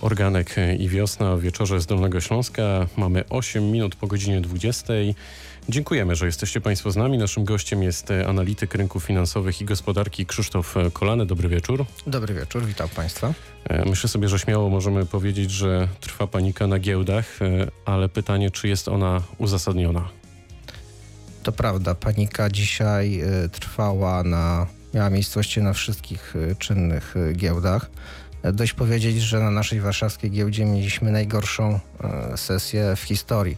Organek i wiosna o wieczorze z Dolnego Śląska. Mamy 8 minut po godzinie 20. Dziękujemy, że jesteście Państwo z nami. Naszym gościem jest analityk rynków finansowych i gospodarki Krzysztof Kolany. Dobry wieczór. Dobry wieczór, witam Państwa. Myślę sobie, że śmiało możemy powiedzieć, że trwa panika na giełdach, ale pytanie, czy jest ona uzasadniona? To prawda, panika dzisiaj trwała na, miała miejsce właściwie na wszystkich czynnych giełdach. Dość powiedzieć, że na naszej warszawskiej giełdzie mieliśmy najgorszą sesję w historii.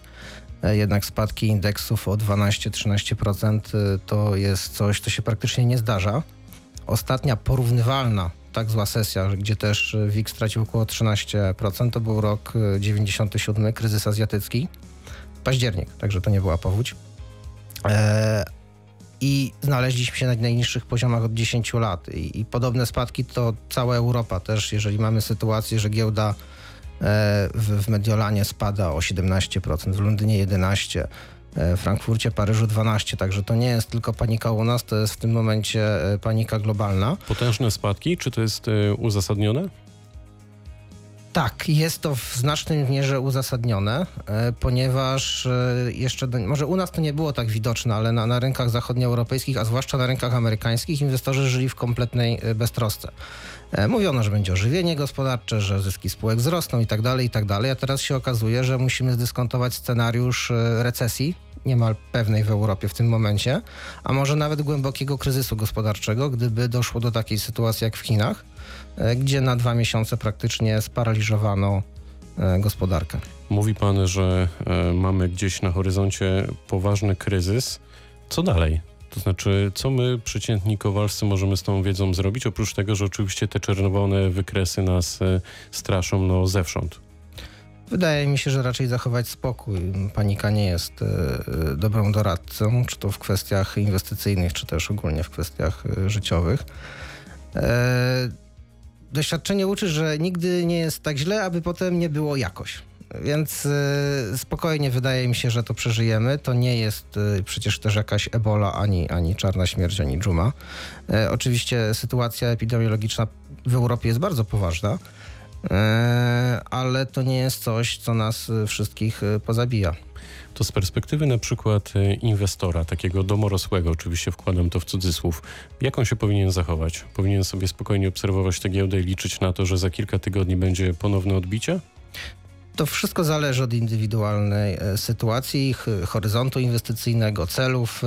Jednak spadki indeksów o 12-13% to jest coś, co się praktycznie nie zdarza. Ostatnia porównywalna tak zła sesja, gdzie też WIG stracił około 13%, to był rok 97, kryzys azjatycki, październik, także to nie była powódź. I znaleźliśmy się na najniższych poziomach od 10 lat. I, I, podobne spadki to cała Europa też, jeżeli mamy sytuację, że giełda w, w Mediolanie spada o 17%, w Londynie 11%, w Frankfurcie, Paryżu 12%. Także to nie jest tylko panika u nas, to jest w tym momencie panika globalna. Potężne spadki, czy to jest uzasadnione? Tak, jest to w znacznej mierze uzasadnione, ponieważ jeszcze, do, może u nas to nie było tak widoczne, ale na, na rynkach zachodnioeuropejskich, a zwłaszcza na rynkach amerykańskich, inwestorzy żyli w kompletnej beztrosce. Mówiono, że będzie ożywienie gospodarcze, że zyski spółek wzrosną i tak dalej, i tak dalej, a teraz się okazuje, że musimy zdyskontować scenariusz recesji, niemal pewnej w Europie w tym momencie, a może nawet głębokiego kryzysu gospodarczego, gdyby doszło do takiej sytuacji jak w Chinach, gdzie na dwa miesiące praktycznie sparaliżowano gospodarkę. Mówi pan, że mamy gdzieś na horyzoncie poważny kryzys. Co dalej? To znaczy, co my, przeciętni kowalscy, możemy z tą wiedzą zrobić, oprócz tego, że oczywiście te czerwone wykresy nas straszą no, zewsząd? Wydaje mi się, że raczej zachować spokój. Panika nie jest dobrą doradcą, czy to w kwestiach inwestycyjnych, czy też ogólnie w kwestiach życiowych. E, doświadczenie uczy, że nigdy nie jest tak źle, aby potem nie było jakoś. Więc y, spokojnie wydaje mi się, że to przeżyjemy. To nie jest y, przecież też jakaś ebola, ani, ani czarna śmierć, ani dżuma. E, oczywiście sytuacja epidemiologiczna w Europie jest bardzo poważna, e, ale to nie jest coś, co nas wszystkich pozabija. To z perspektywy na przykład inwestora, takiego domorosłego, oczywiście wkładam to w cudzysłów, jak on się powinien zachować? Powinien sobie spokojnie obserwować tę giełdę i liczyć na to, że za kilka tygodni będzie ponowne odbicie? To wszystko zależy od indywidualnej sytuacji, horyzontu inwestycyjnego, celów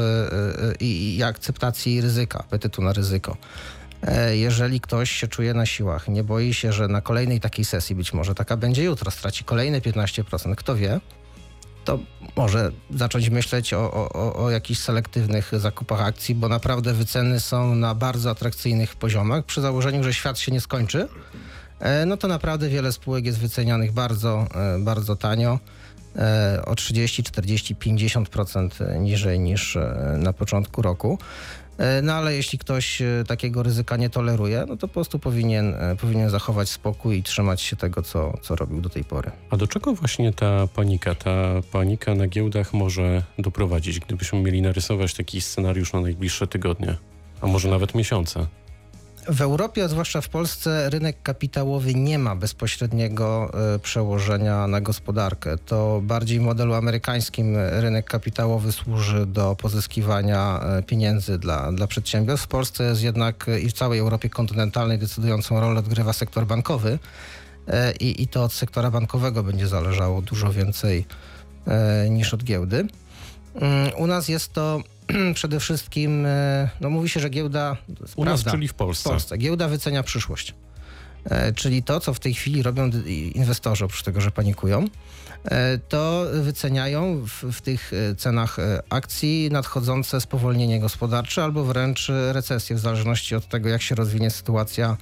i, i akceptacji ryzyka, apetytu na ryzyko. Jeżeli ktoś się czuje na siłach, nie boi się, że na kolejnej takiej sesji, być może taka będzie jutro, straci kolejne 15%, kto wie, to może zacząć myśleć o, o, o jakichś selektywnych zakupach akcji, bo naprawdę wyceny są na bardzo atrakcyjnych poziomach. Przy założeniu, że świat się nie skończy, no to naprawdę wiele spółek jest wycenianych bardzo, bardzo tanio. O 30, 40, 50% niżej niż na początku roku. No ale jeśli ktoś takiego ryzyka nie toleruje, no to po prostu powinien, powinien zachować spokój i trzymać się tego, co, co robił do tej pory. A do czego właśnie ta panika, ta panika na giełdach może doprowadzić, gdybyśmy mieli narysować taki scenariusz na najbliższe tygodnie, a może nawet miesiące? W Europie, a zwłaszcza w Polsce, rynek kapitałowy nie ma bezpośredniego przełożenia na gospodarkę. To bardziej w modelu amerykańskim rynek kapitałowy służy do pozyskiwania pieniędzy dla, dla przedsiębiorstw. W Polsce jest jednak i w całej Europie kontynentalnej decydującą rolę odgrywa sektor bankowy i, i to od sektora bankowego będzie zależało dużo więcej niż od giełdy. U nas jest to przede wszystkim, no mówi się, że giełda... U nas, czyli w Polsce. W Polsce. Giełda wycenia przyszłość. E, czyli to, co w tej chwili robią inwestorzy, oprócz tego, że panikują, e, to wyceniają w, w, tych cenach akcji nadchodzące spowolnienie gospodarcze albo wręcz recesję, w zależności od tego, jak się rozwinie sytuacja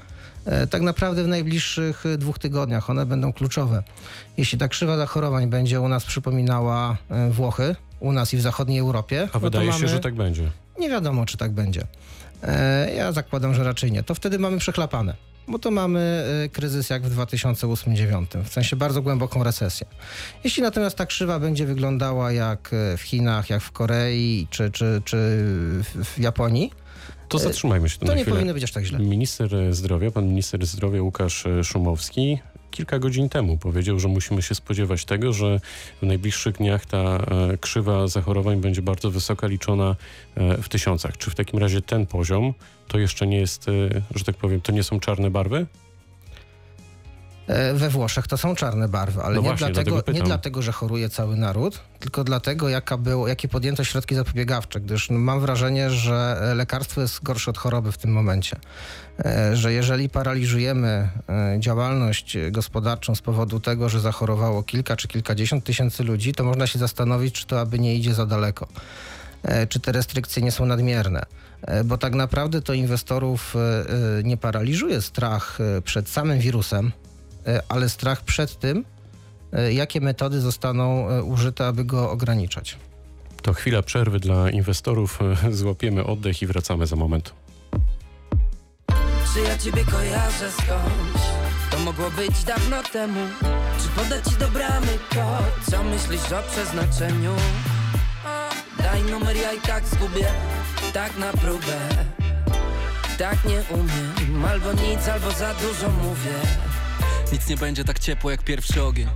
e, tak naprawdę w najbliższych dwóch tygodniach. One będą kluczowe. Jeśli ta krzywa zachorowań będzie u nas przypominała Włochy, u nas i w zachodniej Europie. A wydaje no się, mamy... że tak będzie. Nie wiadomo, czy tak będzie. E, ja zakładam, że raczej nie. To wtedy mamy przechlapane, bo to mamy kryzys jak w 2008-2009, w sensie bardzo głęboką recesję. Jeśli natomiast ta krzywa będzie wyglądała jak w Chinach, jak w Korei czy, czy, czy w Japonii, to zatrzymajmy się tu to na nie chwilę. powinno być aż tak źle. Minister zdrowia, pan minister zdrowia Łukasz Szumowski kilka godzin temu powiedział, że musimy się spodziewać tego, że w najbliższych dniach ta e, krzywa zachorowań będzie bardzo wysoka, liczona e, w tysiącach. Czy w takim razie ten poziom to jeszcze nie jest, e, że tak powiem, to nie są czarne barwy? E, We Włoszech to są czarne barwy, ale No nie, właśnie, dlatego, dlatego nie dlatego, że choruje cały naród, tylko dlatego, jaka było, jakie podjęto środki zapobiegawcze, gdyż no, mam wrażenie, że e, lekarstwo jest gorsze od choroby w tym momencie. E, Że jeżeli paraliżujemy działalność gospodarczą z powodu tego, że zachorowało kilka czy kilkadziesiąt tysięcy ludzi, to można się zastanowić, czy to aby nie idzie za daleko. Czy te restrykcje nie są nadmierne? Bo tak naprawdę to inwestorów nie paraliżuje strach przed samym wirusem, ale strach przed tym, e, jakie metody zostaną e, użyte, aby go ograniczać. To chwila przerwy dla inwestorów. E, Złapiemy oddech i wracamy za moment. Czy ja ciebie kojarzę skądś? To mogło być dawno temu Czy podać ci do bramy kod? Co myślisz o przeznaczeniu? Daj numer, ja i tak zgubię Tak na próbę Tak nie umiem Albo nic, albo za dużo mówię Nic nie będzie tak ciepło jak pierwszy ogień.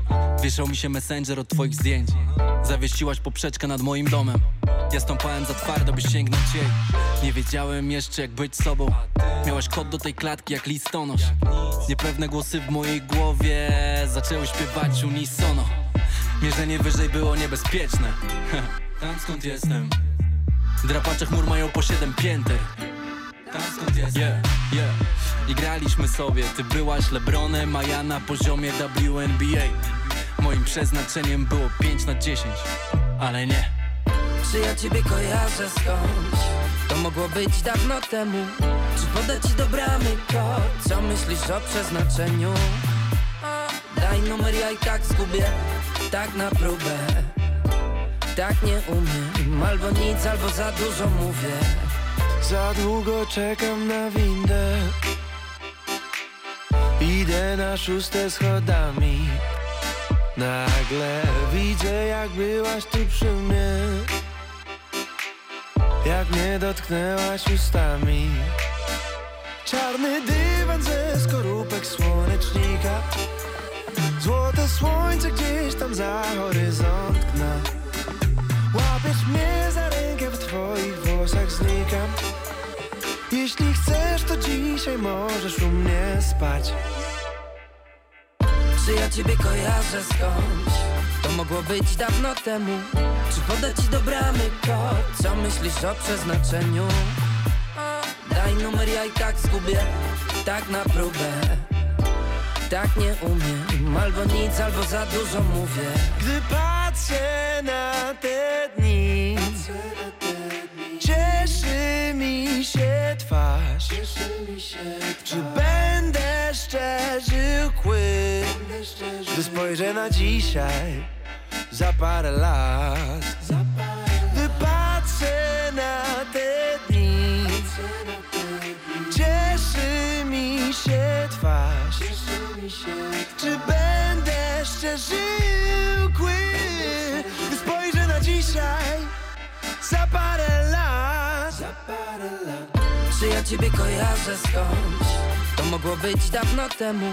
Wieszał mi się messenger od twoich zdjęć. Zawiesiłaś poprzeczkę nad moim domem. Ja stąpałem za twardo, by sięgnąć jej. Nie wiedziałem jeszcze jak być sobą. Miałaś kod do tej klatki jak listonosz. Niepewne głosy w mojej głowie Zaczęły śpiewać unisono. Mierzenie wyżej było niebezpieczne. Tam skąd jestem? Drapacze chmur mają po siedem pięter. Tam skąd jestem? Yeah, yeah. I graliśmy sobie. Ty byłaś Lebronem, a ja na poziomie WNBA Moim przeznaczeniem było 5 na 10 Ale nie. Czy ja ciebie kojarzę skądś? To mogło być dawno temu. Czy podać ci do bramy kod? Co myślisz o przeznaczeniu? Daj numer, ja i tak zgubię. Tak na próbę. Tak nie umiem. Albo nic, albo za dużo mówię. Za długo czekam na windę Idę na szóste schodami. Nagle widzę jak byłaś tu przy mnie. Jak mnie dotknęłaś ustami. Czarny dywan ze skorupek słonecznika. Złote słońce gdzieś tam za horyzont gna Łapiesz mnie za rękę, w twoich włosach znikam Jeśli chcesz, to dzisiaj możesz u mnie spać Czy ja ciebie kojarzę skądś? To mogło być dawno temu Czy podać ci do bramy kod? Co myślisz o przeznaczeniu? Daj numer, ja i tak zgubię Tak na próbę Tak nie umiem Albo nic, albo za dużo mówię Gdy patrzę na te dni twarz. Czy będę szczerzył kły Gdy spojrzę na dzisiaj Za parę lat. Gdy patrzę na te dni Cieszy mi się twarz. Czy będę szczerzył ciebie kojarzę skądś? To mogło być dawno temu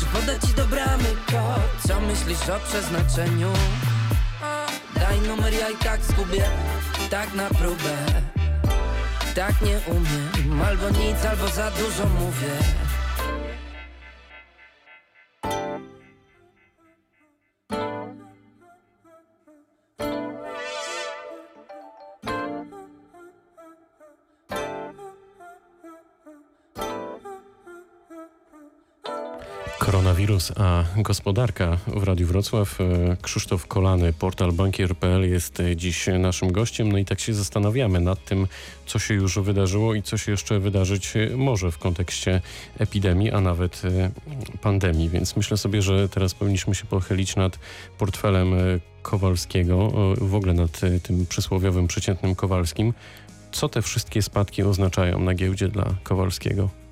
Czy podać ci do bramy? Co myślisz o przeznaczeniu? Daj numer, ja i tak zgubię Tak na próbę Tak nie umiem Albo nic, albo za dużo mówię Koronawirus, a gospodarka w Radiu Wrocław. E, Krzysztof Kolany, portal bankier.pl jest e, dziś naszym gościem. No i tak się zastanawiamy nad tym, co się już wydarzyło i co się jeszcze wydarzyć e, może w kontekście epidemii, a nawet pandemii. Więc myślę sobie, że teraz powinniśmy się pochylić nad portfelem Kowalskiego, w ogóle nad tym przysłowiowym przeciętnym Kowalskim. Co te wszystkie spadki oznaczają na giełdzie dla Kowalskiego?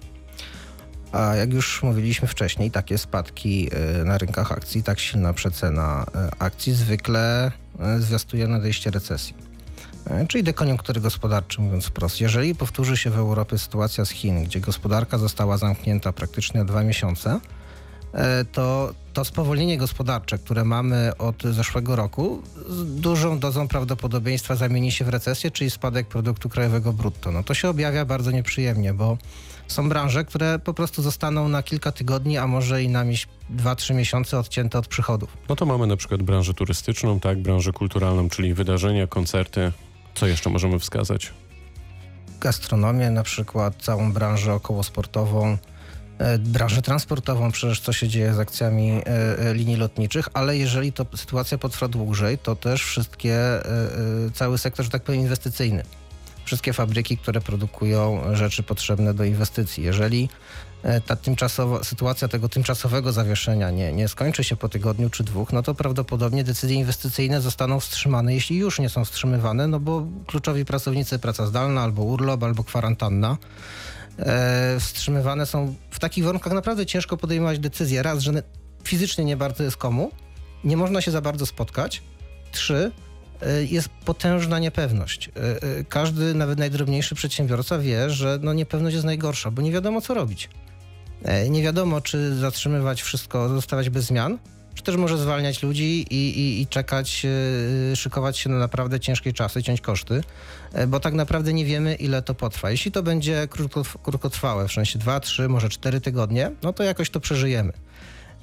A jak już mówiliśmy wcześniej, takie spadki e, na rynkach akcji, tak silna przecena e, akcji zwykle e, zwiastuje nadejście recesji. Czyli dekoniunktury gospodarczej, mówiąc wprost. Jeżeli powtórzy się w Europie sytuacja z Chin, gdzie gospodarka została zamknięta praktycznie na dwa miesiące, to to spowolnienie gospodarcze, które mamy od zeszłego roku, z dużą dozą prawdopodobieństwa zamieni się w recesję, czyli spadek produktu krajowego brutto. No to się objawia bardzo nieprzyjemnie, bo są branże, które po prostu zostaną na kilka tygodni, a może i na 2-3 miesiące odcięte od przychodów. No to mamy na przykład branżę turystyczną, tak, branżę kulturalną, czyli wydarzenia, koncerty. Co jeszcze możemy wskazać? Gastronomię na przykład, całą branżę okołosportową, e, branżę transportową, przecież co się dzieje z akcjami e, e, linii lotniczych, ale jeżeli to sytuacja potrwa dłużej, to też wszystkie, cały sektor, że tak powiem, inwestycyjny. Wszystkie fabryki, które produkują rzeczy potrzebne do inwestycji. Jeżeli e, ta tymczasowa, sytuacja tego tymczasowego zawieszenia nie, nie skończy się po tygodniu czy dwóch, no to prawdopodobnie decyzje inwestycyjne zostaną wstrzymane, jeśli już nie są wstrzymywane, no bo kluczowi pracownicy, praca zdalna, albo urlop, albo kwarantanna, e, wstrzymywane są w takich warunkach naprawdę ciężko podejmować decyzje. Raz, że fizycznie nie bardzo jest komu, nie można się za bardzo spotkać. Trzy, jest potężna niepewność. E, e, Każdy, nawet najdrobniejszy przedsiębiorca wie, że no niepewność jest najgorsza, bo nie wiadomo co robić. E, Nie wiadomo, czy zatrzymywać wszystko, zostawać bez zmian, czy też może zwalniać ludzi i, i, i czekać, e, szykować się na naprawdę ciężkie czasy, ciąć koszty, e, bo tak naprawdę nie wiemy, ile to potrwa. Jeśli to będzie krótko, krótkotrwałe, w sensie 2, 3, może 4 tygodnie, no to jakoś to przeżyjemy.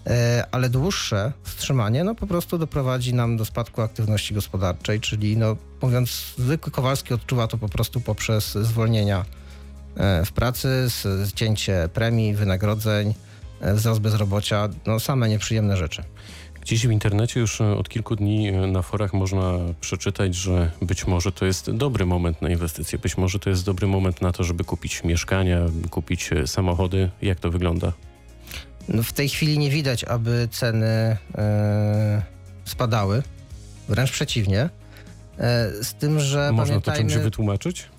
E, ale dłuższe wstrzymanie no po prostu doprowadzi nam do spadku aktywności gospodarczej, czyli no mówiąc zwykły Kowalski odczuwa to po prostu poprzez zwolnienia e, w pracy, zcięcie premii, wynagrodzeń, e, wzrost bezrobocia, no same nieprzyjemne rzeczy. Gdzieś w internecie już od kilku dni na forach można przeczytać, że być może to jest dobry moment na inwestycje, być może to jest dobry moment na to, żeby kupić mieszkania, kupić samochody. Jak to wygląda? No w tej chwili nie widać, aby ceny e, spadały, wręcz przeciwnie. E, z tym, że Można to czymś wytłumaczyć?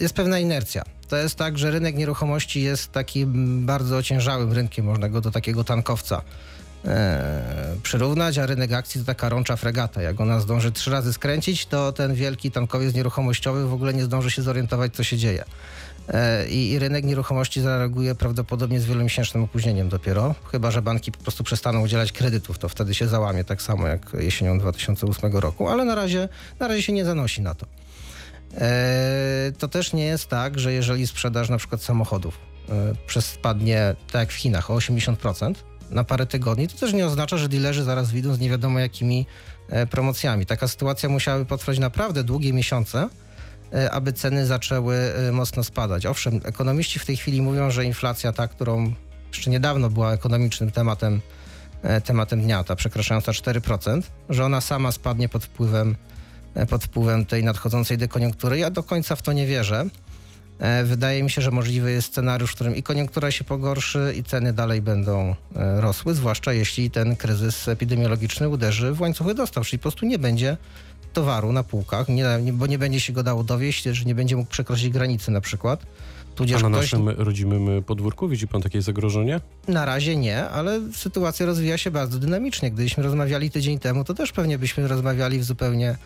jest pewna inercja. To jest tak, że rynek nieruchomości jest takim bardzo ociężałym rynkiem, można go do takiego tankowca e, przyrównać, a rynek akcji to taka rącza fregata. Jak ona zdąży trzy razy skręcić, to ten wielki tankowiec nieruchomościowy w ogóle nie zdąży się zorientować, co się dzieje. E, I, rynek nieruchomości zareaguje prawdopodobnie z wielomiesięcznym opóźnieniem dopiero, chyba że banki po prostu przestaną udzielać kredytów, to wtedy się załamie tak samo jak jesienią 2008 roku, ale na razie, na razie się nie zanosi na to. E, to też nie jest tak, że jeżeli sprzedaż na przykład samochodów e, przez spadnie, tak jak w Chinach, o 80% na parę tygodni, to też nie oznacza, że dealerzy zaraz wyjdą z nie wiadomo jakimi promocjami. Taka sytuacja musiałaby potrwać naprawdę długie miesiące, aby ceny zaczęły e, mocno spadać. Owszem, ekonomiści w tej chwili mówią, że inflacja ta, którą jeszcze niedawno była ekonomicznym tematem, e, tematem dnia, ta przekraczająca 4%, że ona sama spadnie pod wpływem e, pod wpływem tej nadchodzącej dekoniunktury. Ja do końca w to nie wierzę. E, Wydaje mi się, że możliwy jest scenariusz, w którym i koniunktura się pogorszy, i ceny dalej będą e, rosły, zwłaszcza jeśli ten kryzys epidemiologiczny uderzy w łańcuchy dostaw, czyli po prostu nie będzie towaru na półkach, nie, bo nie będzie się go dało dowieść, że nie będzie mógł przekroczyć granicy na przykład. A Tudzież na ktoś, naszym rodzimym podwórku widzi pan takie zagrożenie? na razie nie, ale sytuacja rozwija się bardzo dynamicznie. Gdybyśmy rozmawiali tydzień temu, to też pewnie byśmy rozmawiali w zupełnie,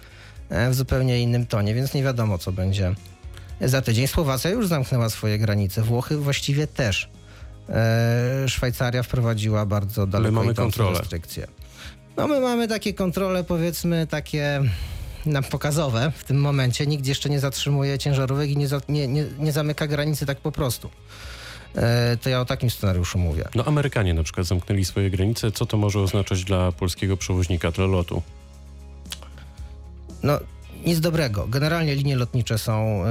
e, w zupełnie innym tonie, więc nie wiadomo, co będzie za tydzień. Słowacja już zamknęła swoje granice, Włochy właściwie też. E, Szwajcaria wprowadziła bardzo daleko mamy idące kontrolę. restrykcje. No my mamy takie kontrole, powiedzmy, takie nam pokazowe w tym momencie. Nikt jeszcze nie zatrzymuje ciężarówek i nie, za, nie, nie, nie zamyka granicy tak po prostu. E, To ja o takim scenariuszu mówię. No Amerykanie na przykład zamknęli swoje granice. Co to może oznaczać dla polskiego przewoźnika, dla lotu? No, nic dobrego. Generalnie linie lotnicze są e,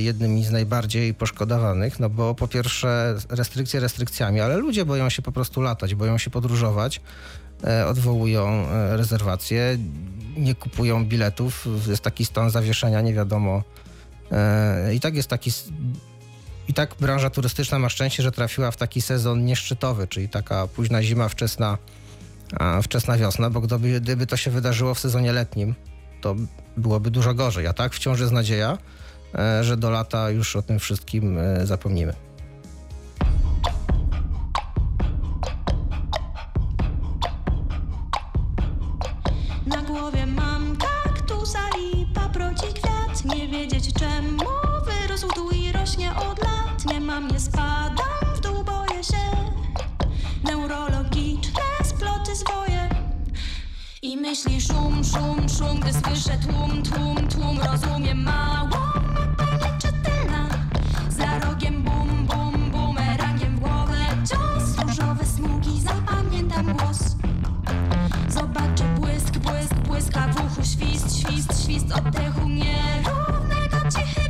jednymi z najbardziej poszkodowanych, no bo po pierwsze restrykcje restrykcjami, ale ludzie boją się po prostu latać, boją się podróżować, e, odwołują e, rezerwacje, nie kupują biletów, jest taki stan zawieszenia, nie wiadomo. I tak jest taki... I tak branża turystyczna ma szczęście, że trafiła w taki sezon nieszczytowy, czyli taka późna zima, wczesna, wczesna wiosna, bo gdyby, gdyby to się wydarzyło w sezonie letnim, to byłoby dużo gorzej. A tak wciąż jest nadzieja, e, że do lata już o tym wszystkim e, zapomnimy. Świst, świst, oddechu nierównego, cichy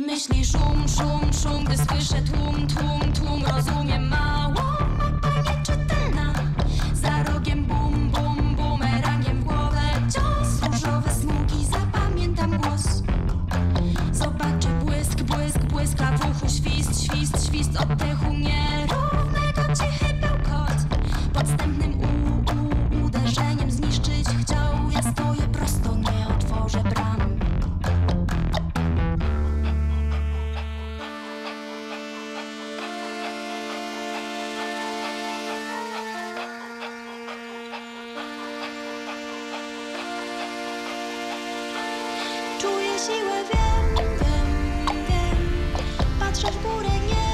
I myśli szum, szum, szum, gdy słyszę tłum, tłum, tłum, rozumiem mało. Mapa nieczytelna, za rogiem bum, bum, bumerangiem w głowę cios. Różowe smugi, zapamiętam głos. Zobaczę błysk, błysk, błyska w uchu Świst, świst, świst oddechu nierównego siłę, wiem, wiem, wiem. Patrzę w górę, nie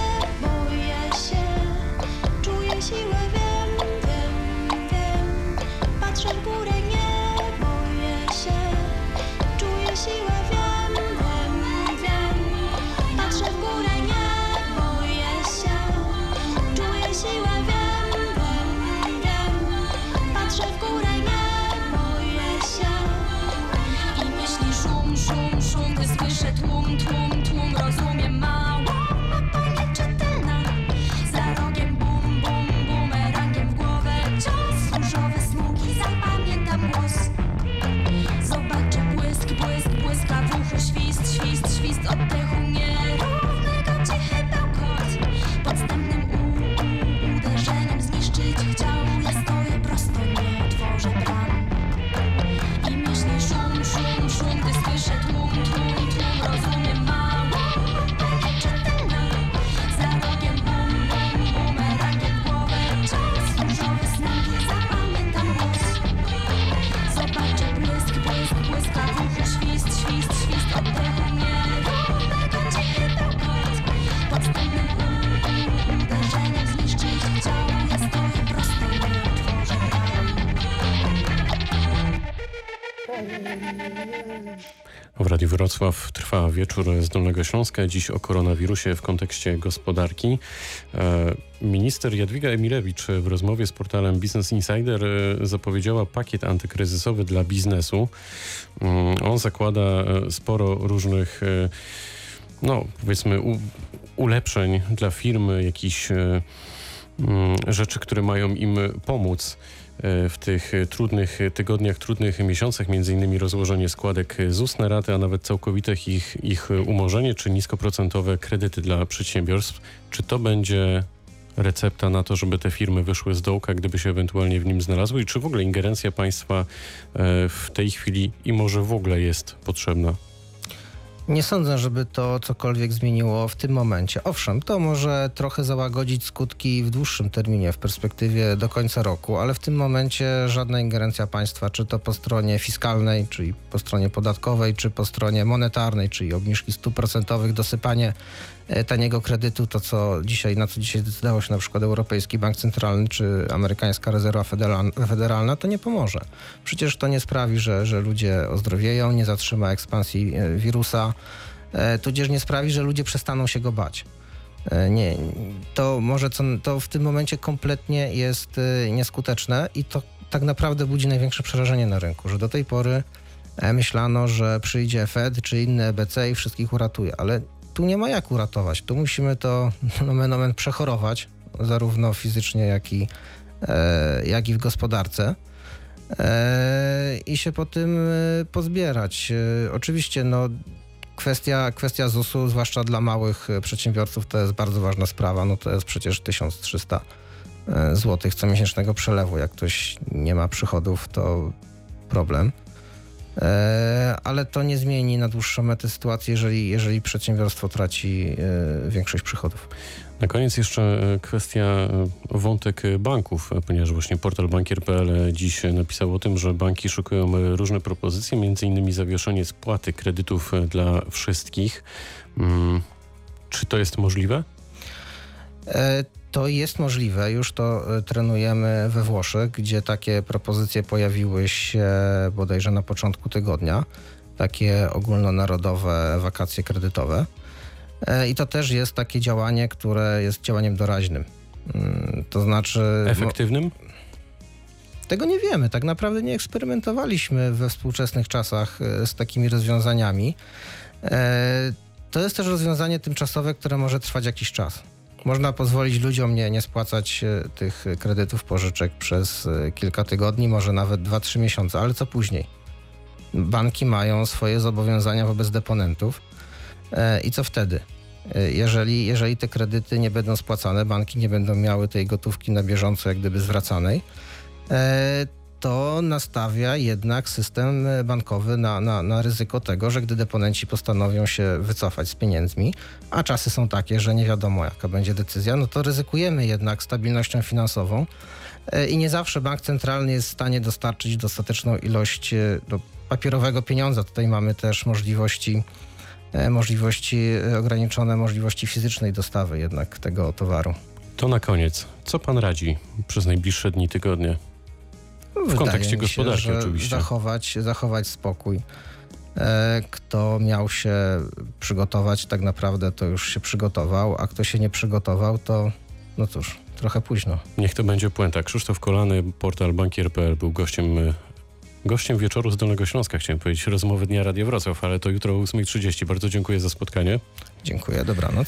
W Radiu Wrocław trwa wieczór z Dolnego Śląska. Dziś o koronawirusie w kontekście gospodarki. E, Minister Jadwiga Emilewicz w rozmowie z portalem Business Insider e, zapowiedziała pakiet antykryzysowy dla biznesu. Mm, On zakłada e, sporo różnych, no powiedzmy, ulepszeń dla firmy, jakichś mm, rzeczy, które mają im pomóc w tych e, trudnych tygodniach, trudnych miesiącach, między innymi rozłożenie składek ZUS na raty, a nawet całkowite ich, ich umorzenie, czy niskoprocentowe kredyty dla przedsiębiorstw. Czy to będzie recepta na to, żeby te firmy wyszły z dołka, gdyby się ewentualnie w nim znalazły? I czy w ogóle ingerencja państwa e, w tej chwili i może w ogóle jest potrzebna? Nie sądzę, żeby to cokolwiek zmieniło w tym momencie. Owszem, to może trochę załagodzić skutki w dłuższym terminie, w perspektywie do końca roku, ale w tym momencie żadna ingerencja państwa, czy to po stronie fiskalnej, czyli po stronie podatkowej, czy po stronie monetarnej, czyli obniżki stóp procentowych, dosypanie taniego kredytu, to co dzisiaj, na co dzisiaj zdecydował się na przykład Europejski Bank Centralny, czy amerykańska rezerwa federalna, to nie pomoże. Przecież to nie sprawi, że, że ludzie ozdrowieją, nie zatrzyma ekspansji e, wirusa, e, tudzież nie sprawi, że ludzie przestaną się go bać. E, Nie, to może co, to w tym momencie kompletnie jest e, nieskuteczne i to tak naprawdę budzi największe przerażenie na rynku, że do tej pory e, myślano, że przyjdzie Fed czy inne EBC i wszystkich uratuje, ale tu nie ma jak uratować. Tu musimy to nomen omen przechorować, zarówno fizycznie, jak i, e, jak i w gospodarce. E, I się po tym e, pozbierać. E, oczywiście, no, kwestia, kwestia ZUS-u, zwłaszcza dla małych e, przedsiębiorców, to jest bardzo ważna sprawa. No to jest przecież 1300 zł co miesięcznego przelewu. Jak ktoś nie ma przychodów, to problem. E, Ale to nie zmieni na dłuższą metę sytuacji, jeżeli, jeżeli przedsiębiorstwo traci e, większość przychodów. Na koniec jeszcze e, kwestia, wątek banków, ponieważ właśnie portal bankier.pl dziś napisał o tym, że banki szukują e, różne propozycje, innymi zawieszenie spłaty kredytów dla wszystkich. Mm, Czy to jest możliwe? E, To jest możliwe, już to e, trenujemy we Włoszech, gdzie takie propozycje pojawiły się bodajże na początku tygodnia. Takie ogólnonarodowe wakacje kredytowe. E, I to też jest takie działanie, które jest działaniem doraźnym. Mm, To znaczy. no, Efektywnym? Tego nie wiemy. Tak naprawdę nie eksperymentowaliśmy we współczesnych czasach z takimi rozwiązaniami. To jest też rozwiązanie tymczasowe, które może trwać jakiś czas. Można pozwolić ludziom nie, nie spłacać e, tych kredytów, pożyczek przez e, kilka tygodni, może nawet 2-3 miesiące, ale co później? Banki mają swoje zobowiązania wobec deponentów e, i co wtedy? E, Jeżeli, jeżeli te kredyty nie będą spłacane, banki nie będą miały tej gotówki na bieżąco jak gdyby zwracanej, e, to nastawia jednak system bankowy na, na, na ryzyko tego, że gdy deponenci postanowią się wycofać z pieniędzmi, a czasy są takie, że nie wiadomo jaka będzie decyzja, no to ryzykujemy jednak stabilnością finansową e, i nie zawsze bank centralny jest w stanie dostarczyć dostateczną ilość e, no, papierowego pieniądza. Tutaj mamy też możliwości, e, możliwości ograniczone, możliwości fizycznej dostawy jednak tego towaru. To na koniec. Co pan radzi przez najbliższe dni, tygodnie? Wydaje kontekście mi gospodarki się, oczywiście. Zachować, zachować spokój. E, Kto miał się przygotować, tak naprawdę to już się przygotował, a kto się nie przygotował, to no cóż, trochę późno. Niech to będzie puenta. Krzysztof Kolany, portal bankier.pl był gościem, e, gościem wieczoru z Dolnego Śląska, chciałem powiedzieć, rozmowy Dnia Radia Wrocław, ale to jutro o 8.30. Bardzo dziękuję za spotkanie. Dziękuję, dobranoc.